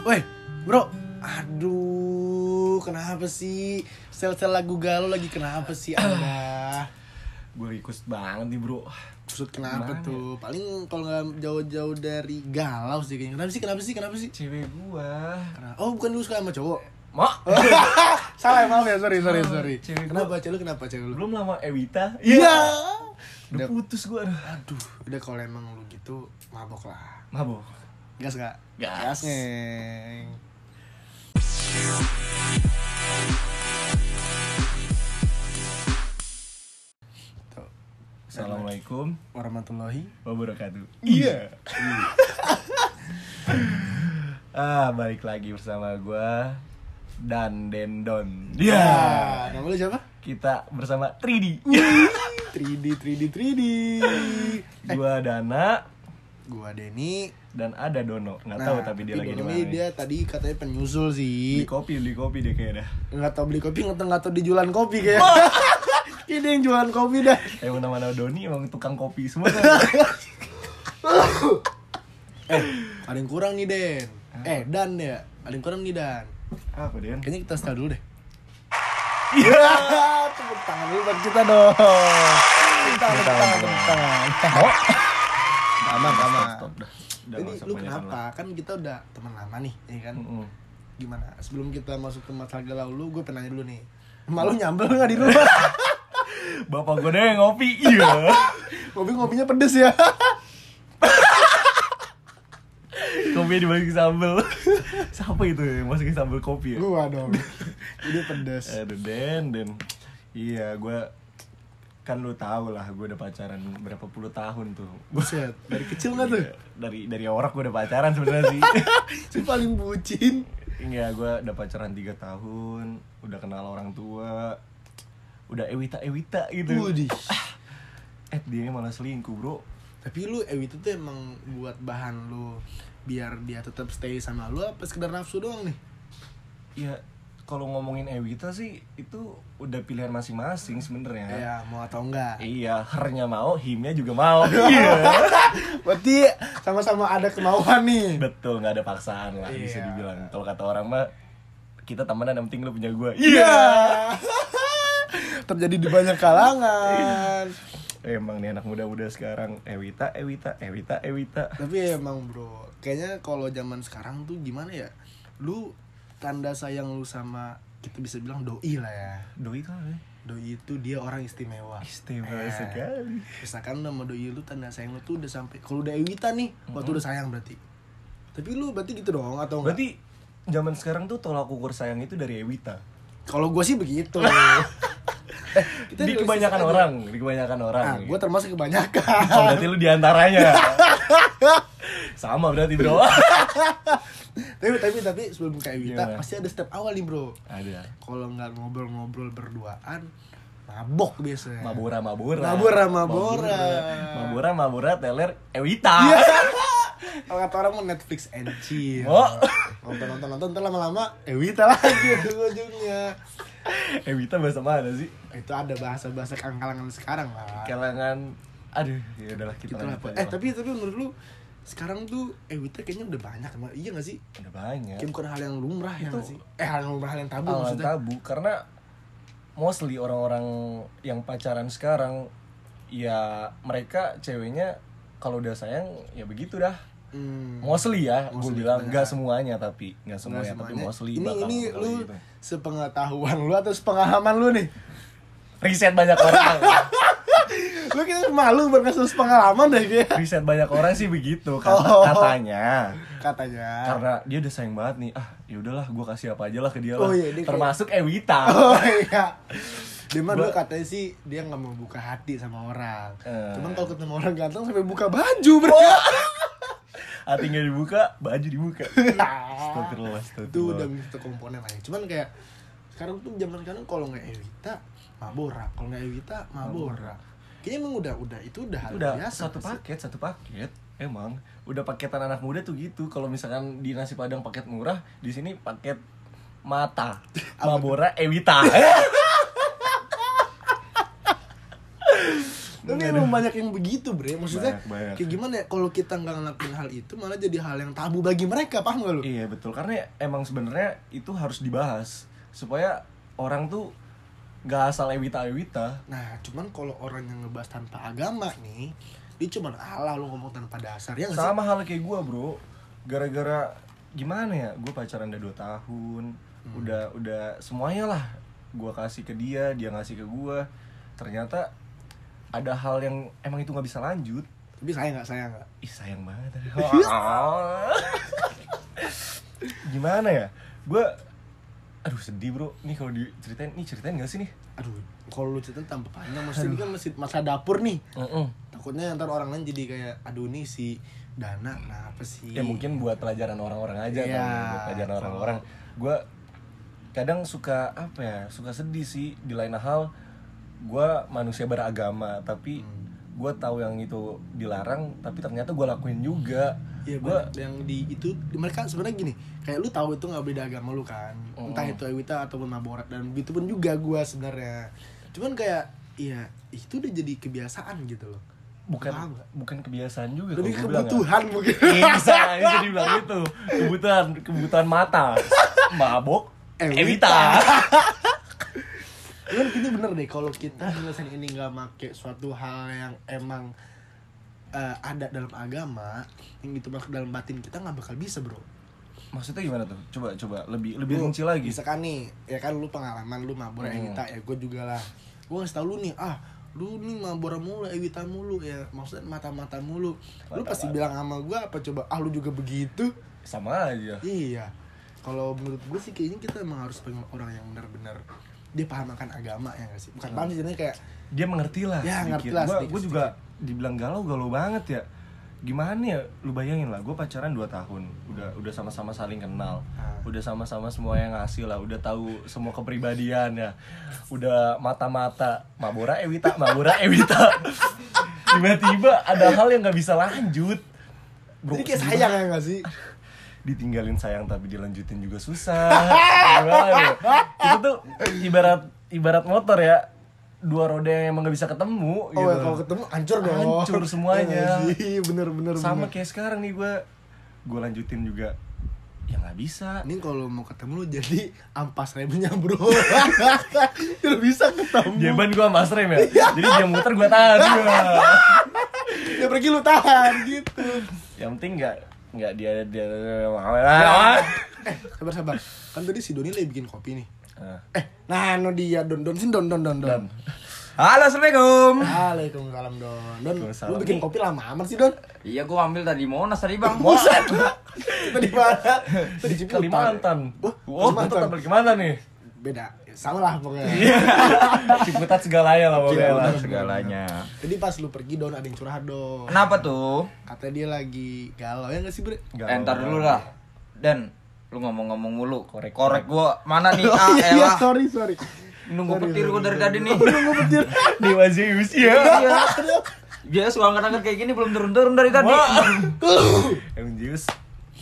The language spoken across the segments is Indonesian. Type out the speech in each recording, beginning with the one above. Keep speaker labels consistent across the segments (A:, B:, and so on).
A: Woi, bro. Aduh, kenapa sih? Sel-sel lagu galau lagi kenapa sih Anda?
B: Gue ikut banget nih bro
A: Maksud kenapa
B: Gimana
A: tuh? Paling kalau nggak jauh-jauh dari galau sih kayaknya. Kenapa sih? Kenapa sih? Kenapa sih?
B: Cewek gua
A: Kenapa? Oh, bukan lu suka sama cowok?
B: Mak
A: Salah maaf ya, sorry, sorry, sorry.
B: Cewek
A: kenapa? Cewek lu kenapa cewek lu?
B: Belum lama Ewita
A: Iya.
B: Udah
A: Udah,
B: putus gua aduh
A: aduh, udah kalau emang lu gitu mabok lah.
B: Mabok
A: Gas gak?
B: Gas.
A: ngeng. Tuh,
B: Assalamualaikum
A: warahmatullahi
B: wabarakatuh
A: Iya.
B: Ah balik lagi bersama gua Dan Dendon
A: Ya, nama lu siapa?
B: Kita bersama 3D
A: 3D 3D 3D.
B: Gua Dana
A: Gua Denny.
B: Dan ada Dono Nggak tahu tapi dia lagi di mana nih.
A: dia tadi katanya penyusul sih.
B: Beli kopi, beli kopi deh kayaknya dah
A: Nggak tahu beli kopi, nggak tahu tahu dijualan kopi kayak. Ini yang jualan kopi dah.
B: Emang nama-nama Doni emang tukang kopi semua kan?
A: Eh, ada yang kurang nih Den. Eh, Dan ya. Ada yang kurang nih Dan.
B: Apa Den?
A: Kayaknya kita start dulu deh. Iya, tepuk tangan dulu buat kita dong. Tepuk tangan, tepuk tangan, tepuk tangan. Aman, aman.
B: Stop, stop
A: Jadi lu kenapa? Kan kita udah teman lama nih, ya kan?
B: lah. Mm-mm.
A: Gimana? Sebelum kita masuk ke masalah galau lu, gue penanya dulu nih. Malu nyambel nggak di rumah?
B: Bapak gue deh ngopi Iya
A: Kopi ngopinya pedes ya.
B: Kopi dimasukin sambel Siapa itu yang masukin sambel kopi ya?
A: Gua dong. Jadi pedes.
B: Aduh Den, Den Iya, gue kan lu tahu lah gue udah pacaran berapa puluh tahun tuh
A: Buset, dari kecil nggak tuh?
B: Iya, dari dari orang gue udah pacaran sebenarnya sih
A: Si paling bucin.
B: Enggak, gue udah pacaran 3 tahun udah kenal orang tua udah ewita ewita gitu
A: Widih.
B: eh dia malah selingkuh bro
A: Tapi lu Ewi itu tuh emang buat bahan lu biar dia tetap stay sama lu apa sekedar nafsu doang nih?
B: ya kalau ngomongin ewita sih itu udah pilihan masing-masing sebenarnya
A: Ya, mau atau enggak?
B: iya hernya mau himnya juga mau iya
A: Berarti sama-sama ada kemauan nih.
B: betul nggak ada paksaan lah bisa
A: Iya.
B: dibilang kalau kata orang mah kita temenan yang penting lu punya gue
A: Iya. Terjadi di banyak kalangan.
B: emang nih anak muda-muda sekarang ewita ewita ewita ewita
A: Tapi emang bro, kayaknya kalau zaman sekarang tuh gimana ya? Lu tanda sayang lu sama kita bisa bilang doi lah ya.
B: doi apa ya?
A: Doi itu dia orang istimewa.
B: istimewa
A: Eh,
B: sekali
A: Misalkan sama doi lu tanda sayang lu tuh udah sampai kalau udah Ewita nih, waktu udah sayang berarti. Tapi lu berarti gitu dong atau enggak?
B: berarti zaman sekarang tuh tolak ukur sayang itu dari ewita
A: Kalau gue sih begitu. eh, kita
B: di kebanyakan orang di kebanyakan orang
A: Nah, gue termasuk kebanyakan.
B: Oh, berarti lu di antaranya sama berarti bro
A: tapi tapi tapi sebelum ke Ewita
B: Gimana?
A: pasti ada step awal nih bro.
B: ada
A: Kalau nggak ngobrol-ngobrol berduaan, mabok biasanya.
B: Mabora Mabora
A: Mabora, Mabora.
B: Mabora Mabora teler Ewita
A: Iya. Kalau kata orang mau Netflix and chill.
B: Oh.
A: Nonton nonton nonton ntar lama-lama Ewita lagi ujung-ujungnya.
B: Ewita bahasa mana sih
A: Itu ada bahasa-bahasa kalangan sekarang lah.
B: kalangan aduh ya udahlah kita
A: Gitu lah, eh tapi tapi menurut lu sekarang tuh Ewita kayaknya udah banyak emang iya gak sih?
B: udah banyak
A: Kayak bukan hal yang lumrah ya
B: Itu
A: nggak sih? Eh hal yang lumrah hal yang tabu
B: Alam
A: maksudnya.
B: tabu karena mostly orang-orang yang pacaran sekarang ya mereka ceweknya kalau udah sayang ya begitu dah
A: Hmm.
B: mostly ya gue bilang nggak semuanya tapi nggak
A: Nggak
B: semuanya, tapi
A: semuanya.
B: mostly
A: ini
B: bakal
A: ini lu
B: gitu.
A: sepengetahuan lu atau sepengalaman lu nih?
B: riset banyak orang
A: lu kayaknya malu berkasus pengalaman deh kayak
B: riset banyak orang sih begitu kata,
A: Oh.
B: katanya
A: katanya.
B: karena dia udah sayang banget nih ah ya udahlah gue kasih apa aja lah ke dia lah
A: Oh iya, dia kayak-
B: termasuk Ewita
A: Oh iya. Dia mah dulu katanya sih dia nggak mau buka hati sama orang.
B: Eh.
A: Cuman kalau ketemu orang ganteng sampai buka baju bro.
B: hati nggak dibuka baju dibuka Astagfirullah,
A: itu udah satu komponen ya. Cuman kayak sekarang tuh zaman sekarang kalau nggak Ewita Mabora, kalau nggak Ewita Mabora. Kayaknya emang udah udah itu udah hal
B: udah
A: biasa
B: satu
A: sih?
B: paket satu paket. Emang udah paketan anak muda tuh gitu. Kalau misalkan di nasi padang paket murah di sini paket mata. Mabora Ewita.
A: Tapi Tapi emang banyak yang begitu bre. Maksudnya
B: Banyak, banyak.
A: kayak gimana ya Kalau kita nggak ngelakuin hal itu Malah jadi hal yang tabu bagi mereka Paham gak lu?
B: Iya betul. Karena emang sebenarnya itu harus dibahas supaya orang tuh nggak asal ewita ewita.
A: Nah cuman kalau orang yang ngebahas tanpa agama nih Dia cuman Allah lu ngomong tanpa dasar Ya?
B: Sama hal kayak gue bro, gara-gara gimana ya? Gue pacaran udah 2 tahun,
A: Hmm.
B: udah udah semuanya lah. Gue kasih ke dia, dia ngasih ke gue. Ternyata ada hal yang emang itu nggak bisa lanjut.
A: Tapi saya nggak saya nggak
B: Ih sayang banget. gimana ya? Gue, aduh sedih bro. Nih kalau diceritain, nih ceritain gak sih nih?
A: Aduh kalau lu cerita tanpa panjang Maksudnya ini kan masih masa dapur nih
B: Mm-mm.
A: Takutnya ntar orang lain jadi kayak Aduh nih si Dana kenapa sih
B: ya mungkin buat pelajaran orang-orang aja
A: Iya,
B: kan buat pelajaran orang-orang gue kadang suka apa ya suka sedih sih di lain hal gue manusia beragama tapi
A: Hmm.
B: Gue tahu yang itu dilarang tapi ternyata gue lakuin juga.
A: Iya
B: gue
A: gua yang di itu mereka sebenarnya gini kayak lu tahu itu nggak beda agama lu kan?
B: Mm.
A: entah itu Ewita ataupun Maborat dan itu pun juga gua sebenarnya. Cuman kayak iya itu udah jadi kebiasaan gitu loh.
B: Bukan
A: Paham
B: bukan kebiasaan juga
A: lebih
B: bilang ya.
A: kebutuhan mungkin.
B: Iya, bisa bisa dibilang itu. Kebutuhan kebutuhan mata. Mabok
A: Ewita.
B: Ewita.
A: Cuman ini bener deh kalau kita ngerasain ini nggak make suatu hal yang emang eh, ada dalam agama yang itu masuk dalam batin kita nggak bakal bisa bro
B: maksudnya gimana tuh coba coba lebih lebih rinci lagi
A: Misalkan nih, ya kan lu pengalaman lu mabur
B: Hmm.
A: Ewita ya gue juga lah. Gue ngasih tau lu nih, ah lu nih mabur mulu, Ewita mulu ya maksudnya mata-mata mulu. lu pasti
B: Mata-mata.
A: bilang sama gue apa coba, ah lu juga begitu?
B: sama aja
A: Iya. Kalau menurut gue sih kayaknya kita emang harus pengen orang yang benar-benar dia paham akan agama ya gak sih? Bukan paham sih, kayak
B: dia mengerti lah
A: Ya, ngerti lah,
B: gua juga dibilang galau galau banget ya. Gimana ya lu bayangin lah gue pacaran 2 tahun. Udah udah sama-sama saling kenal.
A: Ah.
B: udah sama-sama semua yang ngasih lah udah tahu semua kepribadian ya. Udah mata-mata Mabora Ewita Mabora Ewita. Tiba-tiba ada hal yang nggak bisa lanjut. Bro,
A: jadi kayak sayang ya gak sih?
B: Ditinggalin sayang tapi dilanjutin juga susah Gimana ya? itu tuh ibarat ibarat motor ya dua roda yang emang gak bisa ketemu
A: Oh
B: gitu.
A: ya kalau ketemu hancur dong.
B: Hancur semuanya.
A: Ya nggak sih, bener-bener.
B: sama
A: bener.
B: kayak sekarang nih gue gue lanjutin juga ya nggak bisa
A: Ini kalau mau ketemu lu jadi ampas remnya bro Udah bisa ketemu
B: Jaban gue mas rem ya jadi dia muter gue tahan
A: Dia pergi lu tahan gitu
B: yang penting nggak nggak dia dia
A: Eh sabar sabar. Kan tadi si Doni lagi bikin kopi nih.
B: Nah,
A: Eh nah no dia. Don Don sini Don Don Don Don.
C: Halo, Assalamualaikum.
A: Waalaikumsalam Don. Don lu bikin kopi lama amat sih Don?
C: Iya, gua ambil tadi. Monas tadi, Bang.
A: Buset Kita di mana? Kita di Ciputat.
B: Kalimantan.
A: Wah,
B: oh
A: Kalimantan.
B: Kalimantan bagaimana nih.
A: Beda Sama lah pokoknya
B: Ciputat segalanya lah pokoknya lah
C: Segalanya.
A: Jadi pas lu pergi Don ada yang curhat Don
C: Kenapa tuh?
A: Katanya dia lagi galau ya gak sih bre?
B: Galau.
C: Eh, ntar dulu lah. Dan lu ngomong-ngomong mulu.
B: Korek.
C: Korek gua mana nih?
A: Oh
C: Ah,
A: iya, iya sorry sorry
C: Nunggu
A: Sorry,
C: petir gua dari tadi nih.
A: Nunggu petir
B: Dewa Zeus ya
C: Iya. Dia suka angkat-angkat kayak gini belum turun-turun dari tadi.
B: Emang Zeus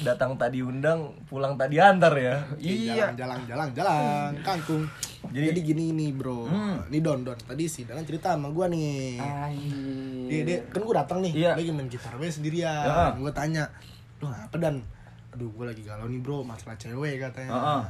B: datang tadi undang pulang tadi antar ya
C: Iya.
A: Jalan, jalan, jalan, jalan, kangkung. Jadi,
B: Jadi-
A: gini nih bro,
C: Hmm.
A: nih Don Don. Tadi sih Danan cerita sama gua nih.
C: Anjir.
A: Dia, dia kan gua datang nih,
C: Iya.
A: lagi main gitar gue sendirian.
C: Ya.
A: Gua tanya, lu ngapa Dan? Aduh, gua lagi galau nih bro, masalah cewek katanya.
C: Heeh.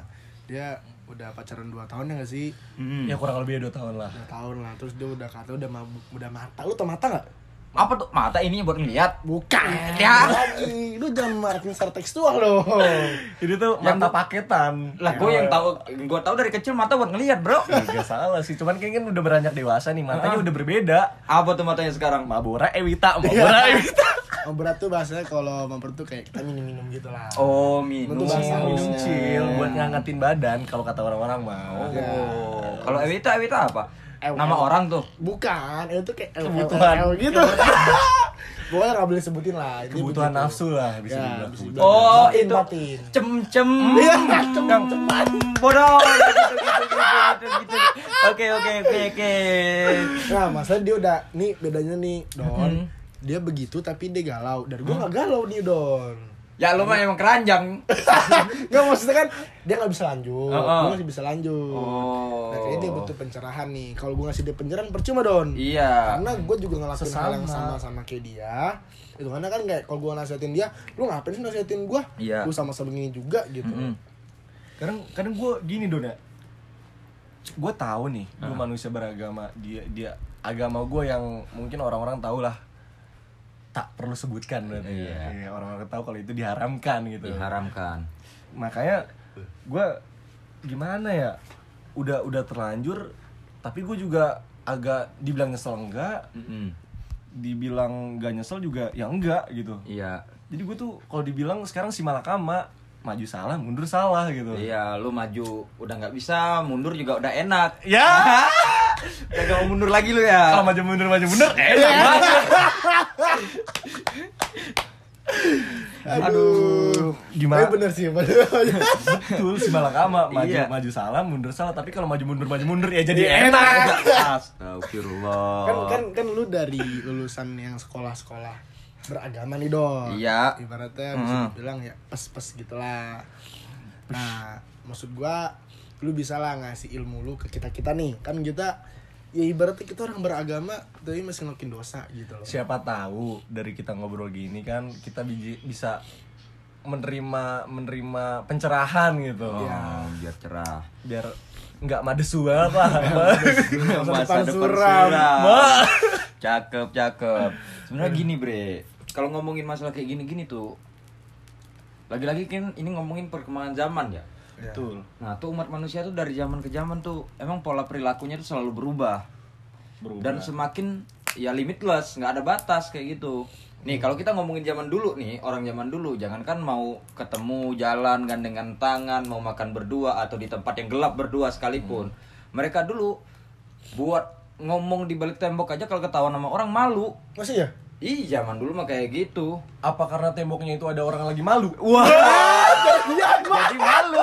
A: Dia udah pacaran 2 tahun ya gak sih?
C: Hmm.
B: ya kurang lebih dua tahun lah
A: 2 tahun lah, terus dia udah kata udah mabuk, udah mata. Lu tau mata gak?
C: Apa tuh? Mata ini buat ngeliat.
A: Bukan.
C: Ya.
A: Lagi. Lu jangan marketing secara tekstual loh.
B: ini tuh
C: Yang
B: mata paketan
C: Lah, gua yang tahu gua tahu dari kecil mata buat ngeliat, Bro.
B: Gak salah sih, cuman kayaknya kan udah beranjak dewasa nih, matanya
C: Ah.
B: udah berbeda
C: Apa tuh matanya sekarang?
B: Mabora Ewita, Mabora Ewita
A: Oh, berat tuh bahasanya kalau mampir tuh kayak kita minum-minum gitu lah.
C: Oh, minum.
B: Minum
A: halusnya.
B: chill buat ngangetin badan kalau kata orang-orang mau
C: Oh. Kalau Ewita, Ewita apa?
A: Ew,
C: Nama
A: ew.
C: orang tuh.
A: Bukan, itu kayak el-
B: Kebutuhan.
A: el- gitu. Pokoknya nggak boleh sebutin lah. Ini
B: Kebutuhan
A: begitu.
B: nafsu lah bisa
A: Ya,
B: dibilang.
C: Oh,
A: Batin,
C: itu
A: batin.
C: cem-cem.
A: Iya,
C: cem-ceman. Bodoh. Gitu, gitu, gitu. Oke, oke, oke, oke.
A: Nah, masalah dia udah nih bedanya nih, Don.
C: Mhm.
A: Dia begitu tapi dia galau. Dan gua nggak galau nih, Don.
C: Ya lu mah emang keranjang.
A: Nggak maksudnya kan dia nggak bisa lanjut,
C: Oh, oh.
A: gue masih bisa lanjut.
C: Oh.
A: Nah, kayaknya dia butuh pencerahan nih. Kalau gue ngasih dia pencerahan percuma don.
C: Iya.
A: Karena gue juga ngelakuin hal yang
B: Sesama.
A: sama sama kayak dia. Itu karena kan kayak kalau gue nasihatin dia, lu ngapain sih nasihatin gue?
C: Iya.
A: Lu sama-sama begini juga gitu.
C: Mm-mm.
B: kadang kadang gue gini don ya gue tahu nih gue
C: Ah.
B: manusia beragama dia dia agama gue yang mungkin orang-orang tahu lah tak perlu sebutkan berarti
C: Iya.
B: Iya, orang-orang tahu kalau itu diharamkan gitu
C: Diharamkan.
B: makanya gue gimana ya udah udah terlanjur tapi gue juga agak dibilang nyesel enggak
C: Mm-mm.
B: dibilang gak nyesel juga ya enggak gitu
C: Iya.
B: jadi gue tuh kalau dibilang sekarang si malakama maju salah mundur salah gitu
C: Iya, lu maju udah nggak bisa, mundur juga udah enak.
B: ya
C: Udah gak mau mundur lagi lu ya.
B: kalau maju mundur maju mundur enak banget
A: Aduh.
B: Gimana?
A: Tapi bener sih, bener.
B: betul si malakama maju
C: Iya.
B: maju salah mundur salah tapi kalau maju mundur maju mundur ya jadi enak
C: Astagfirullah.
A: kan kan kan lu dari lulusan yang sekolah-sekolah beragama nih dong.
C: Iya.
A: Ibaratnya bisa
C: Mm.
A: dibilang ya pes-pes gitulah. Nah, maksud gua lu bisa lah ngasih ilmu lu ke kita kita nih kan kita ya ibaratnya kita orang beragama tapi masih ngelakuin dosa gitu loh
B: siapa tahu dari kita ngobrol gini kan kita biji- bisa menerima menerima pencerahan gitu
C: Oh, biar cerah.
B: biar nggak madesu banget lah
A: Masa depan suram.
C: Cakep, cakep. Sebenarnya gini, Bre. Kalau ngomongin masalah kayak gini-gini tuh lagi-lagi kan ini ngomongin perkembangan zaman ya.
B: Betul
C: Nah, tuh umat manusia tuh dari zaman ke zaman tuh emang pola perilakunya tuh selalu berubah.
B: berubah
C: Dan semakin ya limitless, nggak ada batas kayak gitu. Nih, kalau kita ngomongin zaman dulu nih, orang zaman dulu jangankan mau ketemu jalan gandengan tangan, mau makan berdua atau di tempat yang gelap berdua sekalipun. Mereka dulu buat ngomong di balik tembok aja kalau ketahuan sama orang malu.
A: masih ya
C: Ih, zaman dulu mah kayak gitu.
B: apa karena temboknya itu ada orang lagi malu
C: Wah. Jadi malu.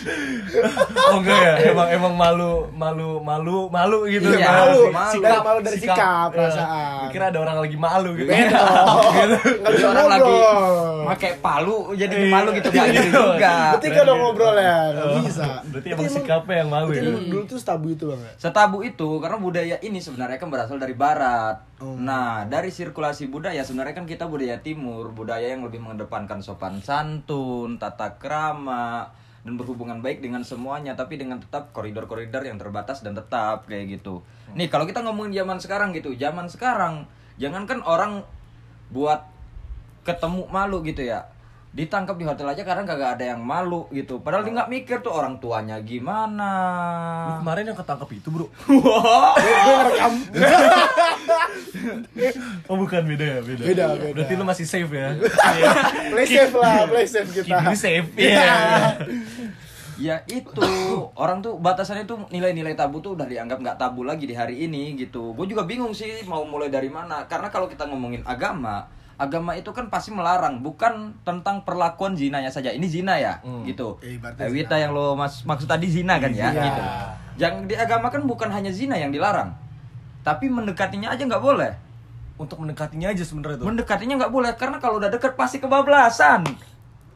B: oh enggak ya emang emang malu malu malu malu gitu
C: Iya,
A: malu.
C: malu.
A: Nggak malu dari sikap,
B: ya.
A: perasaan.
B: Gua kira ada orang lagi malu gitu
A: beda nggak
C: Jadi
A: bisa
C: orang lagi pakai palu jadi
B: Iya.
C: malu gitu nggak gitu juga.
A: berarti kalau ngobrol ya nggak bisa
B: berarti emang sikapnya yang malu ya
A: emang dulu tuh tabu itu bang ya?
C: Setabu itu karena budaya ini sebenarnya kan berasal dari barat.
A: Oh.
C: Nah, dari sirkulasi budaya sebenarnya kan kita budaya timur, budaya yang lebih mengedepankan sopan santun, tata krama dan berhubungan baik dengan semuanya tapi dengan tetap koridor-koridor yang terbatas dan tetap kayak gitu. Nih, kalau kita ngomongin zaman sekarang gitu, zaman sekarang jangankan orang buat ketemu malu gitu ya ditangkap di hotel aja karena kagak ada yang malu gitu. Padahal dia nggak mikir tuh orang tuanya gimana.
B: Lu kemarin yang ketangkep itu bro.
C: Wah.
A: gue ngerekam.
B: Oh bukan. Beda ya beda.
A: Beda, beda.
B: berarti lu masih safe ya?
A: Play safe lah play safe kita.
B: Keep you safe.
A: Iya.
B: ya
C: Ya itu. Orang tuh batasannya tuh nilai-nilai tabu tuh udah dianggap nggak tabu lagi di hari ini gitu. Gue juga bingung sih mau mulai dari mana. Karena kalau kita ngomongin agama, agama itu kan pasti melarang, bukan tentang perlakuan zinanya saja. Ini zina ya,
B: Hmm.
C: gitu.
A: Eh, ibaratnya
C: Eh, Wita yang lo mas maksud tadi zina kan ya,
A: Iya.
C: gitu. Yang di agama kan bukan hanya zina yang dilarang, tapi mendekatinya aja nggak boleh.
B: untuk mendekatinya aja sebenarnya tuh
C: Mendekatinya nggak boleh karena kalau udah deket pasti kebablasan.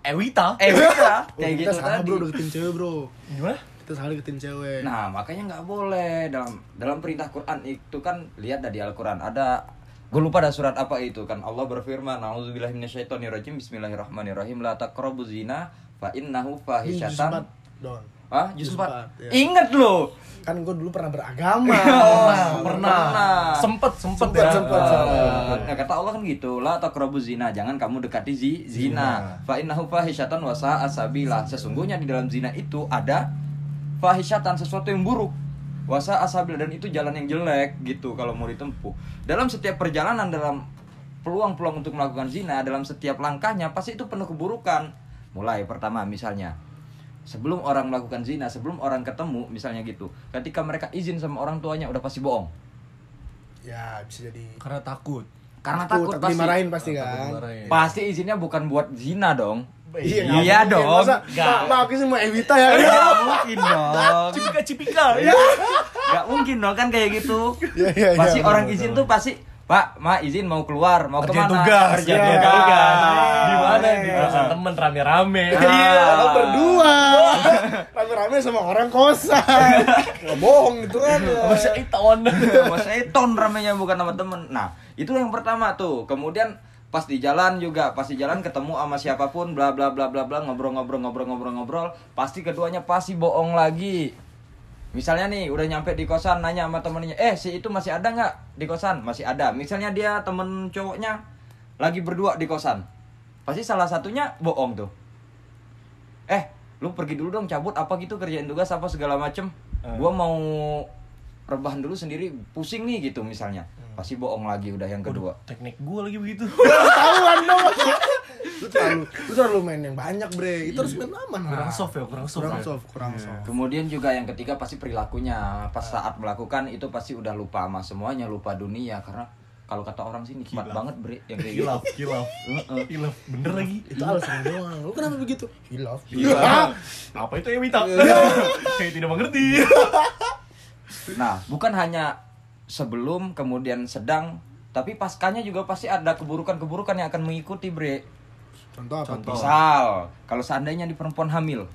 B: Ewita
C: Eh, Wita,
A: Oh,
C: kayak
A: kita
C: gitu
A: salah
C: tadi.
A: bro deketin cewek bro
B: gimana
A: kita salah deketin cewek
C: Nah, makanya nggak boleh dalam dalam perintah Quran itu kan lihat dari Al-Qur'an ada gue lupa ada surat apa itu kan Allah berfirman Nauzubillahi minasyaitonirrajim Bismillahirrahmanirrahim la taqrabuz zina fa innahu fahisyatan.
A: empat, don
C: Ah, juz
A: Juz
C: 4.
A: empat, ya.
C: Ingat lo.
A: kan gue dulu pernah beragama
C: Oh,
B: pernah
C: pernah.
B: sempet sempet
A: Sempet,
B: ya
A: sempet, sempet.
C: Nah, kata Allah kan gitu, la taqrabuz zina, jangan kamu dekati zi, zina. Fa innahu fahisyatan wa sa'a sabila. Sesungguhnya di dalam zina itu ada fahisyatan sesuatu yang buruk. Wa sa'a sabila dan itu jalan yang jelek gitu kalau mau ditempuh. Dalam setiap perjalanan dalam peluang-peluang untuk melakukan zina dalam setiap langkahnya pasti itu penuh keburukan. Mulai pertama misalnya sebelum orang melakukan zina, sebelum orang ketemu misalnya gitu. Ketika mereka izin sama orang tuanya udah pasti bohong.
A: ya bisa jadi
B: karena takut
C: Karena
A: Takut,
C: takut, pasti.
A: dimarahin pasti kan
B: dimarahin.
C: Pasti izinnya bukan buat zina dong.
A: Iya,
C: Iya dong.
A: Masa,
B: Nggak.
A: ma- maaf sih mau Evita ya.
C: Gak mungkin dong.
B: cipika cipika
C: Gak mungkin dong kan kayak gitu.
A: Iya, iya, iya,
C: Pasti orang izin tuh pasti Pak, Ma izin mau keluar, mau
B: Kerjain
C: ke mana?
B: tugas.
C: Kerjain
A: Iya.
C: tugas.
B: Di mana? Di
A: Iya.
B: kosan temen rame-rame.
C: Iya.
A: Orang berdua rame-rame sama orang kosan nggak bohong itu kan ya.
B: Masa iton.
C: sama seton ramenya bukan sama temen nah itu yang pertama tuh kemudian pas di jalan juga pas di jalan ketemu sama siapa pun bla bla bla bla bla ngobrol ngobrol ngobrol ngobrol ngobrol. Pasti keduanya pasti bohong lagi. Misalnya nih udah nyampe di kosan nanya sama temennya eh si itu masih ada nggak di kosan? Masih ada. Misalnya dia temen cowoknya lagi berdua di kosan. Pasti salah satunya bohong tuh. Eh lu pergi dulu dong cabut. Apa gitu kerjain tugas apa segala macem.
B: Eh.
C: gua mau rebahan dulu sendiri pusing nih gitu misalnya pasti bohong lagi udah yang kedua
B: Teknik gua lagi begitu.
A: ketahuan dong lu terlalu lu terlalu main yang banyak bre itu harus main aman
B: Kurang
A: lah.
B: soft ya, kurang soft.
A: kurang
B: ya.
A: soft kurang
B: Iya.
A: soft
C: kemudian juga yang ketiga pasti perilakunya pas saat melakukan itu pasti udah lupa sama semuanya lupa dunia karena kalau kata orang sih nikmat banget bre yang kayak gitu
B: Kilaf, kilaf.
C: Heeh.
B: Kilaf, bener lagi.
A: itu alasan doang lu kenapa begitu hilaf.
B: Apa itu Ewita? Saya tidak mengerti.
C: Nah, bukan hanya sebelum kemudian sedang, tapi paskanya juga pasti ada keburukan-keburukan yang akan mengikuti, Bre.
A: contoh apa
B: Contoh.
C: Misal, kalau seandainya di perempuan hamil.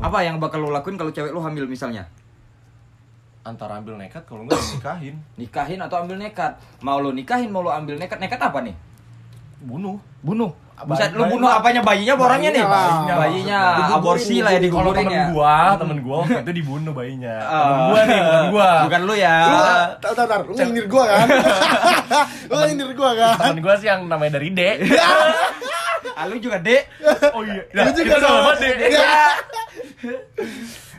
C: Apa yang bakal lo lakuin kalau cewek lo hamil misalnya?
B: Antara ambil nekat kalau enggak nikahin.
C: Nikahin atau ambil nekat? Mau lo nikahin, mau lo ambil nekat? Nekat apa nih?
B: Bunuh.
C: Bunuh. Bisa
B: bayi-
C: bunuh apanya bayinya apa orangnya nih?
A: Bayinya.
C: Bayinya,
A: Digugurin,
C: aborsi lah ya
A: digugurin.
B: Temen
C: ya.
B: gua, temen gua waktu itu dibunuh bayinya. Temen
C: Ah.
B: gua nih, bukan gua.
C: Bukan lu ya.
A: lu tar tar tar lu nyindir gua kan lu nyindir gua kan
B: Temen gua sih yang namanya dari D.
C: Ah, lu juga, Dek.
B: Oh iya.
A: Lu juga
B: kita sama D.
A: Iya.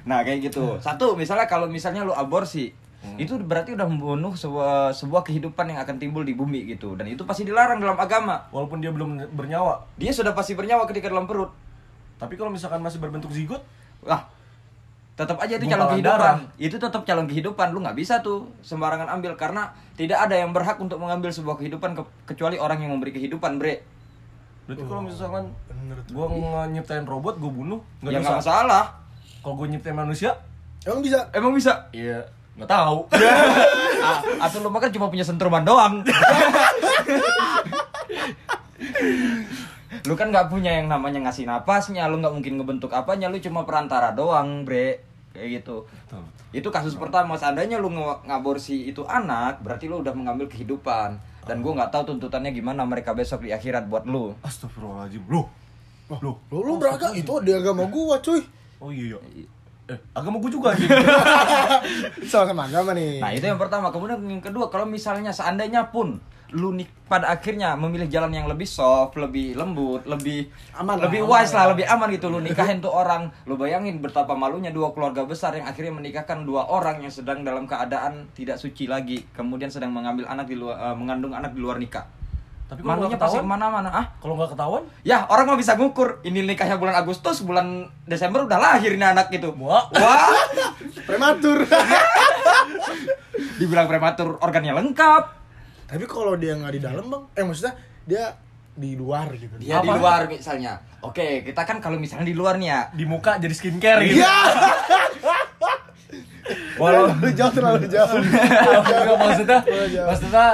C: Nah kayak gitu. Satu misalnya kalau misalnya lu aborsi, itu berarti udah membunuh sebuah sebuah kehidupan yang akan timbul di bumi gitu. Dan itu pasti dilarang dalam agama.
B: Walaupun dia belum bernyawa.
C: Dia sudah pasti bernyawa ketika dalam perut.
B: Tapi kalau misalkan masih berbentuk zigot,
C: Wah, tetap aja itu calon kehidupan.
B: darah.
C: Itu tetap calon kehidupan. Lu nggak bisa tuh sembarangan ambil karena tidak ada yang berhak untuk mengambil sebuah kehidupan ke- kecuali orang yang memberi kehidupan, Bre.
B: berarti kalau misalkan
A: bener tuh.
B: gua nyiptain robot, gua bunuh, nggak
C: Ya
B: dosa.
C: masalah.
B: Kalau gua nyiptain manusia,
A: emang bisa
C: Emang bisa.
B: iya nggak tahu.
C: Ah, atau lu makan cuma punya sentruman doang. lu kan nggak punya yang namanya ngasih napasnya, lu nggak mungkin ngebentuk apanya, lu cuma perantara doang, bre. Kayak gitu.
B: Betul.
C: Itu kasus pertama. Seandainya lu ngaborsi itu anak, berarti lu udah mengambil kehidupan. Dan gua nggak tahu tuntutannya gimana mereka besok di akhirat buat lu.
B: Astagfirullahaladzim. Loh. Loh.
A: lu lu beragam itu di agama gua cuy
B: Oh iya. Eh, agama gua juga anjing.
A: soal sama agama nih
C: Nah itu yang pertama. Kemudian yang kedua, kalau misalnya seandainya pun lu nik pada akhirnya memilih jalan yang lebih soft, lebih lembut, lebih
A: Aman lah,
C: lebih
A: aman
C: wise lah,
A: lah.
C: lebih aman gitu. Lu nikahin tuh orang, lu bayangin betapa malunya dua keluarga besar yang akhirnya menikahkan dua orang yang sedang dalam keadaan tidak suci lagi, kemudian sedang mengambil anak di luar, eh, mengandung anak di luar nikah.
B: Tapi kalau
C: Malunya
B: nggak
C: pasti
B: ketahuan,
C: ke mana-mana. Ah,
B: kalau nggak ketahuan,
C: ya orang mah bisa ngukur. Ini nikahnya bulan Agustus, bulan Desember udah lahir ini anak gitu.
B: Wah.
C: Wah,
A: prematur
C: dibilang prematur organnya lengkap.
A: tapi kalau dia nggak di dalam bang eh maksudnya dia di luar gitu
C: Dia di
B: Apa?
C: luar misalnya. Oke, kita kan kalau misalnya di luar nih ya.
B: di muka jadi skincare gitu. Walau
A: terlalu jauh terlalu jauh
B: Enggak, maksudnya maksudnya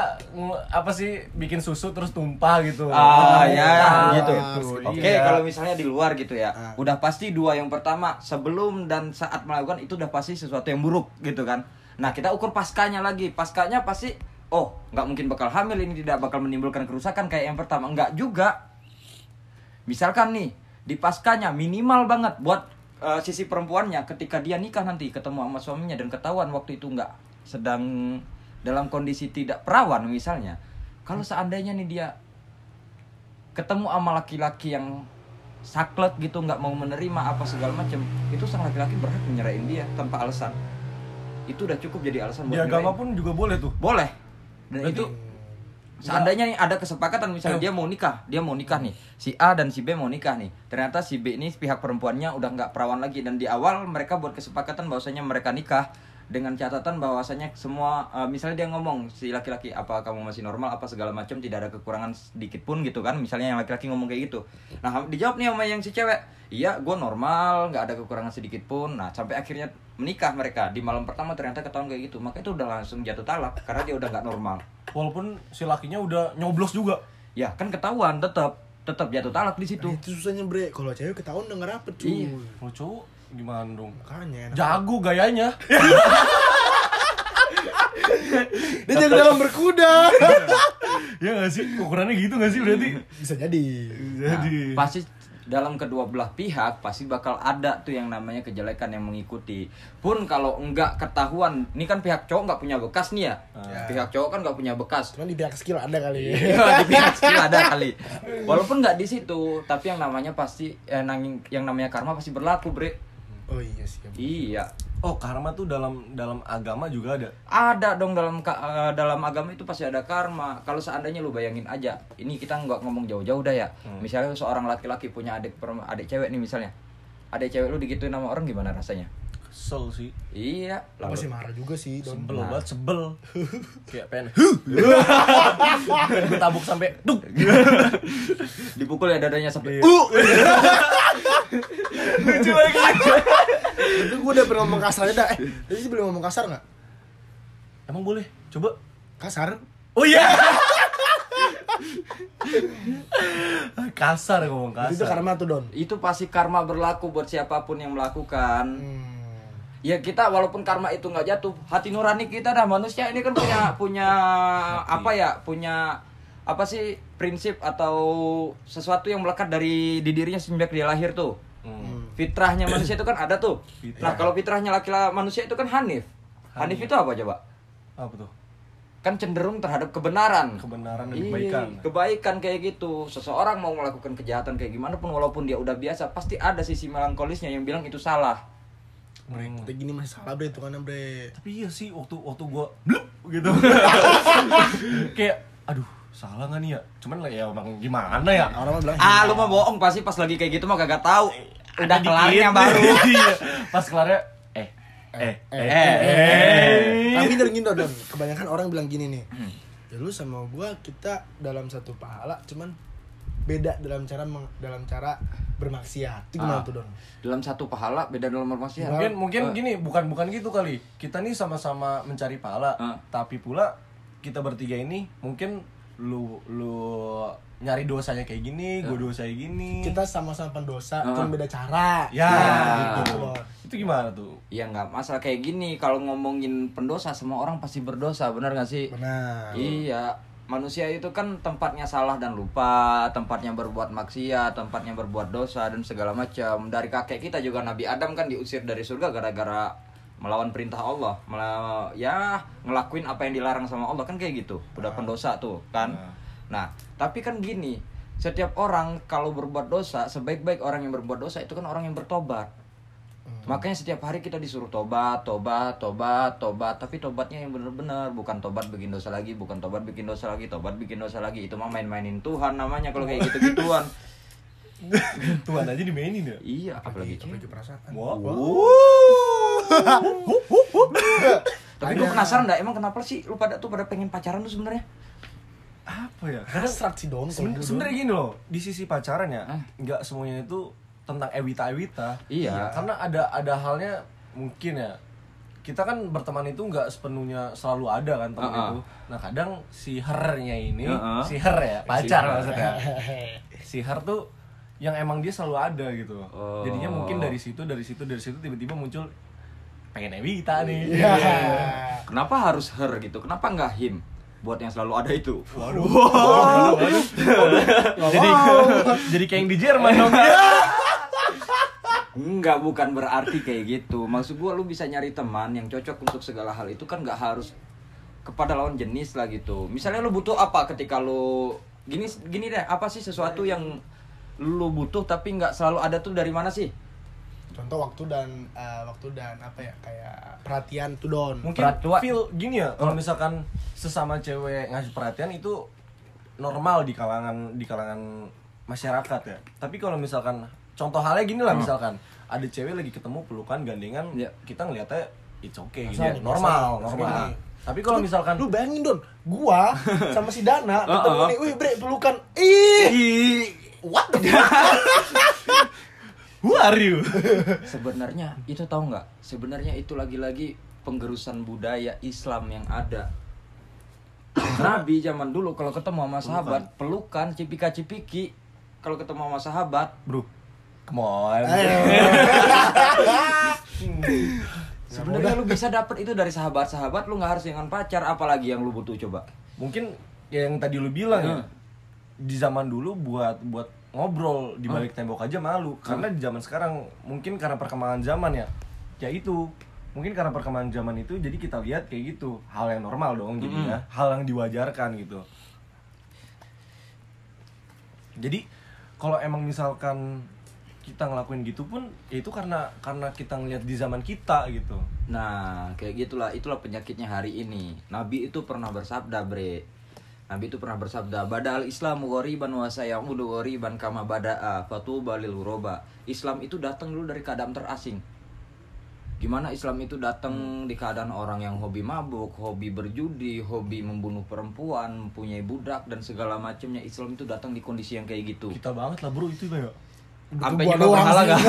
B: apa sih bikin susu terus tumpah gitu.
C: Ah, ya,
A: Ah,
C: gitu.
A: gitu.
C: Oke,
B: Iya.
C: kalau misalnya di luar gitu ya,
A: Ah.
C: udah pasti dua yang pertama sebelum dan saat melakukan itu udah pasti sesuatu yang buruk gitu kan. Nah, kita ukur paskanya lagi. Paskanya pasti oh, nggak mungkin bakal hamil ini tidak bakal menimbulkan kerusakan kayak yang pertama. Enggak juga. Misalkan nih, di paskanya minimal banget buat eh, sisi perempuannya ketika dia nikah nanti ketemu sama suaminya dan ketahuan waktu itu nggak sedang dalam kondisi tidak perawan misalnya. Kalau seandainya nih dia ketemu sama laki-laki yang saklek gitu nggak mau menerima apa segala macam itu sang laki-laki berhak menyerahin dia tanpa alasan itu udah cukup jadi alasan
B: Di
C: buat
B: agama
C: nyerahin.
B: pun juga boleh tuh.
C: boleh dan
B: Berarti-
C: itu seandainya nih ada kesepakatan misalnya dia mau nikah dia mau nikah nih. Si A dan si B mau nikah nih. Ternyata si B ini pihak perempuannya udah nggak perawan lagi. Dan di awal mereka buat kesepakatan bahwasanya mereka nikah dengan catatan bahwasanya semua eh, misalnya dia ngomong si laki-laki apa kamu masih normal? apa segala macam tidak ada kekurangan sedikit pun gitu kan. Misalnya yang laki-laki ngomong kayak gitu. Nah dijawab nih sama yang si cewek iya gue normal nggak ada kekurangan sedikit pun. Nah sampai akhirnya menikah mereka. Di malam pertama ternyata ketahuan kayak gitu. Maka itu udah langsung jatuh talak karena dia udah nggak normal.
B: Walaupun si lakinya udah nyoblos juga.
C: ya kan ketahuan tetap tetap jatuh talak di situ.
A: Nah, itu susahnya bre. Kalau cewek ketahuan udah rapet cuy.
C: Iya.
B: Kalau cowok gimana dong?
A: makanya enak.
B: Jago gayanya.
A: dia jago dalam berkuda
B: ya gak sih? Ukurannya gitu gak sih berarti?
A: bisa jadi
C: Nah,
B: Jadi
C: pasti dalam kedua belah pihak pasti bakal ada tuh yang namanya kejelekan yang mengikuti. Pun kalau enggak ketahuan, ini kan pihak cowok nggak punya bekas nih ya.
A: Ah.
C: Pihak cowok kan nggak punya bekas.
A: cuman di pihak skill ada kali
C: Iya, di pihak skill ada kali. Walaupun nggak di situ, tapi yang namanya pasti eh, nanging, yang namanya karma pasti berlaku, Bre.
A: Oh iya sih
C: Iya.
B: Oh karma tuh dalam dalam agama juga ada.
C: Ada dong dalam eh, dalam agama itu pasti ada karma. Kalau seandainya lu bayangin aja, ini kita nggak ngomong jauh-jauh dah ya. Misalnya seorang laki-laki punya adik adik cewek nih misalnya. Adik cewek lu digituin sama orang gimana rasanya?
B: Kesel sih.
C: Iya, lalu
A: sih marah juga sih
B: Sebel
C: Nah.
B: banget, sebel. Kayak pengen huh. pengen gue tabuk sampai duk.
C: dipukul ya dadanya sampai
B: Iya.
C: uh.
B: Lucu lagi.
A: Itu gue udah pernah ngomong kasar aja dah eh tadi sih boleh ngomong kasar nggak
B: Emang boleh? Coba.
A: kasar
B: Oh iya. kasar ngomong kasar.
A: itu karma tuh Don
C: Itu pasti karma berlaku buat siapa pun yang melakukan.
A: hmm.
C: Ya kita walaupun karma itu nggak jatuh, hati nurani kita dah manusia ini kan punya punya apa ya? Punya apa sih prinsip atau sesuatu yang melekat dari di dirinya sejak dia lahir tuh. Fitrahnya manusia itu kan ada tuh.
B: Fitrah.
C: Nah, kalau fitrahnya laki-laki manusia itu kan hanif. Hanif itu apa coba?
B: Apa tuh?
C: Kan cenderung terhadap kebenaran.
B: Kebenaran dan
C: Iya,
B: kebaikan.
C: kebaikan kayak gitu. Seseorang mau melakukan kejahatan kayak gimana pun walaupun dia udah biasa, pasti ada sisi melankolisnya yang bilang itu salah.
B: Hmm.
A: Kayak gini masih salah bre itu kan bre
B: Tapi iya sih waktu waktu gua blup gitu. Kayak aduh, salah nggak nih ya? Cuman lah ya emang gimana ya?
A: orang bilang
C: Ah, lu mah bohong pasti pas lagi kayak gitu mah kagak tahu. Udah
B: Ada
C: kelarnya baru.
B: Iya. Pas kelarnya eh eh eh
C: eh,
B: eh. eh.
A: tapi dari gini Don kebanyakan orang bilang gini nih
C: Hmm.
A: ya lu sama gua kita dalam satu pahala cuman beda dalam cara meng- dalam cara bermaksiat itu gimana
C: Ah.
A: tuh Don
C: Dalam satu pahala beda dalam bermaksiat.
B: Mungkin mungkin
C: Eh,
B: gini, bukan bukan gitu kali. Kita nih sama-sama mencari pahala,
C: Ah.
B: tapi pula kita bertiga ini mungkin lu lu nyari dosanya kayak gini, gue dosa kayak gini.
A: kita sama-sama pendosa
C: Ah.
A: cuman beda cara
B: ya,
C: Ya.
B: gitu.
A: loh.
B: Itu gimana tuh?
C: Ya nggak masalah kayak gini. Kalau ngomongin pendosa, semua orang pasti berdosa, benar nggak sih?
A: benar
C: Iya, manusia itu kan tempatnya salah dan lupa, tempatnya berbuat maksiat, tempatnya berbuat dosa dan segala macam. Dari kakek kita juga Nabi Adam kan diusir dari surga gara-gara melawan perintah Allah, Mela- ya ngelakuin apa yang dilarang sama Allah kan kayak gitu. Udah pendosa tuh kan. Nah, tapi kan gini, setiap orang kalau berbuat dosa, sebaik-baik orang yang berbuat dosa itu kan orang yang bertobat. Makanya setiap hari kita disuruh tobat, tobat, tobat, tobat. Tapi tobatnya yang benar-benar bukan tobat bikin dosa lagi, bukan tobat bikin dosa lagi, tobat bikin dosa lagi. Itu mah main-mainin Tuhan namanya kalau kayak gitu-gituan.
B: Tuhan aja dimainin ya.
C: iya, apalagi
A: apalagi
C: cewek.
A: perasaan
B: Wow.
C: Tapi gue penasaran dah, emang kenapa sih lu pada tuh pada pengen pacaran tuh sebenarnya?
B: Apa ya?
A: hasrat sih Don kalau
B: Seben-
A: gua, Don.
B: Sebenarnya gini loh, di sisi pacaran ya, nggak semuanya itu tentang Ewita Ewita.
C: Iya.
B: Karena ada ada halnya mungkin ya. Kita kan berteman itu nggak sepenuhnya selalu ada kan teman itu. Nah kadang si hernya ini,
C: ah.
B: si her ya, pacar
C: her.
B: maksudnya. si her tuh yang emang dia selalu ada gitu.
C: Oh.
B: Jadinya mungkin dari situ, dari situ, dari situ tiba-tiba muncul pengen Ewita nih.
A: Iya.
C: Kenapa harus her gitu? Kenapa nggak him? Buat yang selalu ada itu.
B: Waduh. Waduh. Waduh. jadi jadi kayak yang di Jerman dong.
C: Enggak, bukan berarti kayak gitu. Maksud gua lu bisa nyari teman yang cocok untuk segala hal itu kan nggak harus kepada lawan jenis lah gitu. Misalnya lu butuh apa ketika lu gini gini deh, apa sih sesuatu yang lu butuh tapi nggak selalu ada tuh dari mana sih?
A: Contoh waktu dan eh, waktu dan apa ya kayak perhatian tuh Don
B: mungkin
C: Peratuan.
B: feel gini ya kalau misalkan sesama cewek ngasih perhatian itu normal di kalangan di kalangan masyarakat ya tapi kalau misalkan contoh halnya gini lah misalkan ada cewek lagi ketemu pelukan gandengan
C: Iya.
B: kita ngeliatnya it's okay gitu ya. normal normal
A: masa nih.
B: tapi kalau misalkan
A: lu bayangin don gua sama si Dana ketemu
C: Heeh.
A: nih wih bre pelukan ih what the fuck
B: who are you
C: Sebenarnya itu tahu nggak? Sebenarnya itu lagi-lagi penggerusan budaya Islam yang ada. Nabi zaman dulu kalau ketemu sama sahabat pelukan cipika-cipiki. Kalau ketemu sama sahabat
B: bro come on
C: sebenarnya lu bisa dapet itu dari sahabat-sahabat lu nggak harus dengan pacar apalagi yang lu butuh coba.
B: mungkin ya yang tadi lu bilang ya di zaman dulu buat buat ngobrol di balik tembok aja malu. Karena di zaman sekarang mungkin karena perkembangan zaman ya ya itu. Mungkin karena perkembangan zaman itu jadi kita lihat kayak gitu. Hal yang normal dong jadinya hal yang diwajarkan gitu. Jadi kalau emang misalkan kita ngelakuin gitu pun ya itu karena karena kita ngeliat di zaman kita gitu.
C: Nah, kayak gitulah, itulah penyakitnya hari ini. Nabi itu pernah bersabda, Bre. Nabi itu pernah bersabda, "Badal Islamu ghoriban wa sayamudu ghoriban kama bada'a fatuba lil ghuraba." Islam itu datang dulu dari keadaan terasing. Gimana Islam itu datang di keadaan orang yang hobi mabuk, hobi berjudi, hobi membunuh perempuan, mempunyai budak dan segala macamnya. Islam itu datang di kondisi yang kayak gitu.
B: kita banget lah bro itu ya
C: Sampai nyembah
A: doang
C: berhala enggak?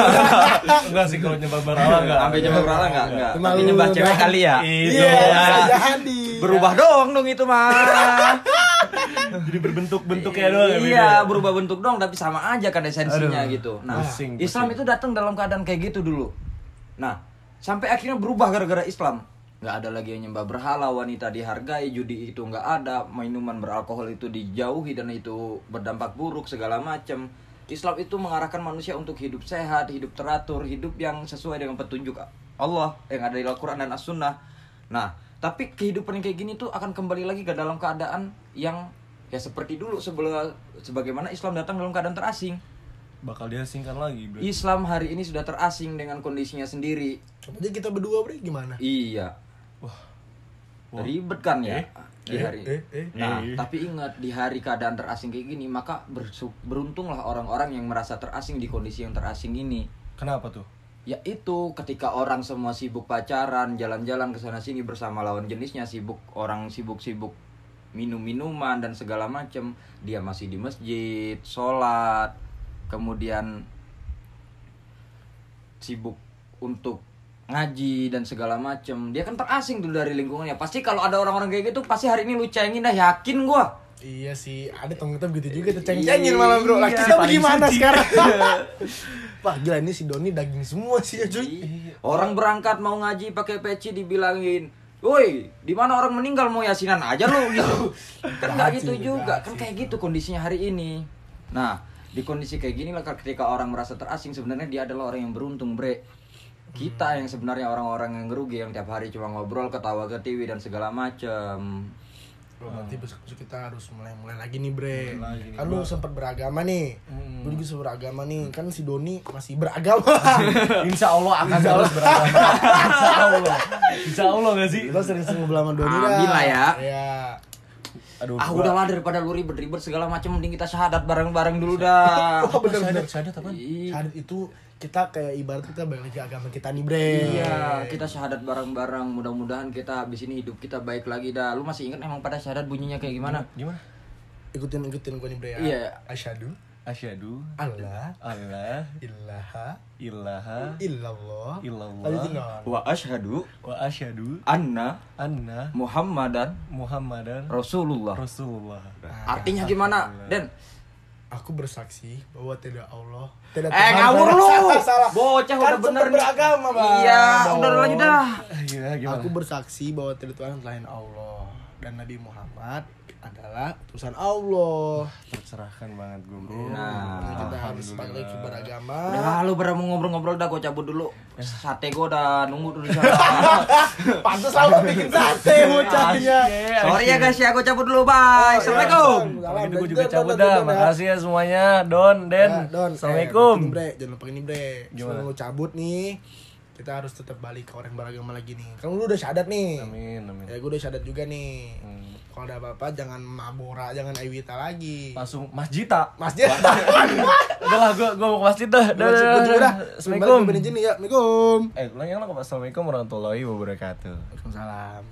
B: enggak sih kalau nyembah berhala enggak
C: Sampai nyembah berhala enggak? Enggak. Tapi nyembah cewek
A: doang.
C: kali ya?
B: Iya.
A: iya
C: Berubah dong dong itu mah.
B: Jadi berbentuk-bentuknya doang ya,
C: Iya,
B: beda.
C: berubah bentuk dong tapi sama aja kan esensinya
B: Aduh,
C: gitu. Nah,
B: pusing,
C: Islam
B: pusing.
C: itu datang dalam keadaan kayak gitu dulu. Nah, sampai akhirnya berubah gara-gara Islam. Nggak ada lagi yang nyembah berhala, wanita dihargai, judi itu nggak ada, minuman beralkohol itu dijauhi dan itu berdampak buruk segala macam. Islam itu mengarahkan manusia untuk hidup sehat, hidup teratur, hidup yang sesuai dengan petunjuk Allah yang ada di Al-Quran dan As-Sunnah. Nah, tapi kehidupan yang kayak gini tuh akan kembali lagi ke dalam keadaan yang ya seperti dulu sebelum sebagaimana Islam datang dalam keadaan terasing.
B: bakal diasingkan lagi bro
C: Islam hari ini sudah terasing dengan kondisinya sendiri.
A: Jadi kita berdua bre gimana?
C: Iya.
B: wah
C: Ribet kan ya
B: Eh,
C: di hari.
A: eh, eh.
C: Nah,
B: Eh.
C: tapi ingat di hari keadaan terasing kayak gini, maka beruntunglah orang-orang yang merasa terasing di kondisi yang terasing ini.
B: kenapa tuh
C: Yaitu ketika orang semua sibuk pacaran, jalan-jalan ke sana sini bersama lawan jenisnya, sibuk orang sibuk-sibuk minum-minuman dan segala macem, dia masih di masjid, sholat, kemudian sibuk untuk ngaji dan segala macem. Dia kan terasing tuh dari lingkungannya. Pasti kalau ada orang-orang kayak gitu, pasti hari ini lu cengin dah, yakin gua.
A: Iya sih, ada temen kita begitu juga tuh ceng-cengin malah bro. Lah
C: Iya,
A: kita
B: suci.
A: sekarang? Wah gila ini si Doni daging semua sih ya cuy.
C: Orang berangkat mau ngaji pakai peci dibilangin, "Woi, di mana orang meninggal mau yasinan aja lo gitu." kan nggak gitu juga, kan kayak gitu kondisinya hari ini. Nah, di kondisi kayak gini lah ketika orang merasa terasing sebenarnya dia adalah orang yang beruntung, Bre. Kita yang sebenarnya orang-orang yang ngerugi yang tiap hari cuma ngobrol, ketawa ke TV dan segala macem.
A: Bro, berarti besok besok kita harus mulai-mulai lagi nih bre.
B: Mulai lagi nih,
A: Kan lu sempat beragama nih.
B: Hmm.
A: Lu juga sempat beragama nih. Kan si Doni masih beragama.
B: insya Allah akan terus beragama insya Allah insya Allah gak sih
A: kita sering-sering ngobrol sama Doni dah.
C: Amin lah ya.
A: Iya.
B: aduh
C: Ah
B: gua-
C: udahlah daripada lu ribet-ribet segala macem mending kita syahadat bareng-bareng dulu dah.
A: Oh bener-bener.
B: syahadat apaan?
C: Ih.
A: Syahadat itu kita kayak ibarat kita balik lagi agama kita nih bre.
C: Iya, kita syahadat bareng-bareng. Mudah-mudahan kita habis ini hidup kita baik lagi dah. Lu masih ingat emang pada syahadat bunyinya kayak gimana?
B: gimana
A: Ikutin ikutin gue nih bre ya.
C: Iya.
A: Asyhadu
B: asyhadu
A: Allah
B: Allah
A: ilaha
B: ilaha
A: illallah.
B: Illallah.
A: Lanjutin dong.
C: Wa asyhadu
B: wa asyhadu
C: anna
B: anna
C: Muhammadan
B: Muhammadan
C: Rasulullah.
B: Rasulullah
C: Artinya gimana? Den.
A: Aku bersaksi bahwa tidak Allah, tidak
C: Eh, ngawur lu.
A: Salah, salah.
C: Bocah
A: Kan
C: udah bener
A: beragama, Bang.
C: Iya, udah lanjut dah.
B: gimana
A: Aku bersaksi bahwa tidak Tuhan selain Allah dan Nabi Muhammad adalah utusan Allah.
B: tercerahkan banget gue bro
C: Nah,
A: Nah, kita harus balik lagi beragama.
C: Udah lu mau ngobrol-ngobrol dah gua cabut dulu. Sate gua udah nunggu dulu di sana.
A: Pantes lah lo bikin sate bocahnya.
C: Sorry ya guys ya, gua cabut dulu. Bye. Assalamualaikum.
B: kalau gitu gue juga cabut dah makasih ya semuanya Don Den
A: Ya, Don.
B: Assalamualaikum
A: Eh, ini bre, jangan lupa ini bre.
B: Gimana?
A: Lo cabut nih, kita harus tetap balik ke orang beragama lagi nih kan lu udah syahadat nih
B: amin amin
A: ya gue udah syahadat juga nih
B: Hmm.
A: Kalau ada apa-apa jangan mabora jangan Ewita lagi.
B: Langsung masjid tak
A: masjid
B: udah lah gue gue mau ke masjid dah dah dah,
A: gue juga dah
B: assalamualaikum.
A: Gue izin nih ya. Assalamualaikum.
B: Eh ulang yang assalamualaikum warahmatullahi wabarakatuh.
A: Waalaikumsalam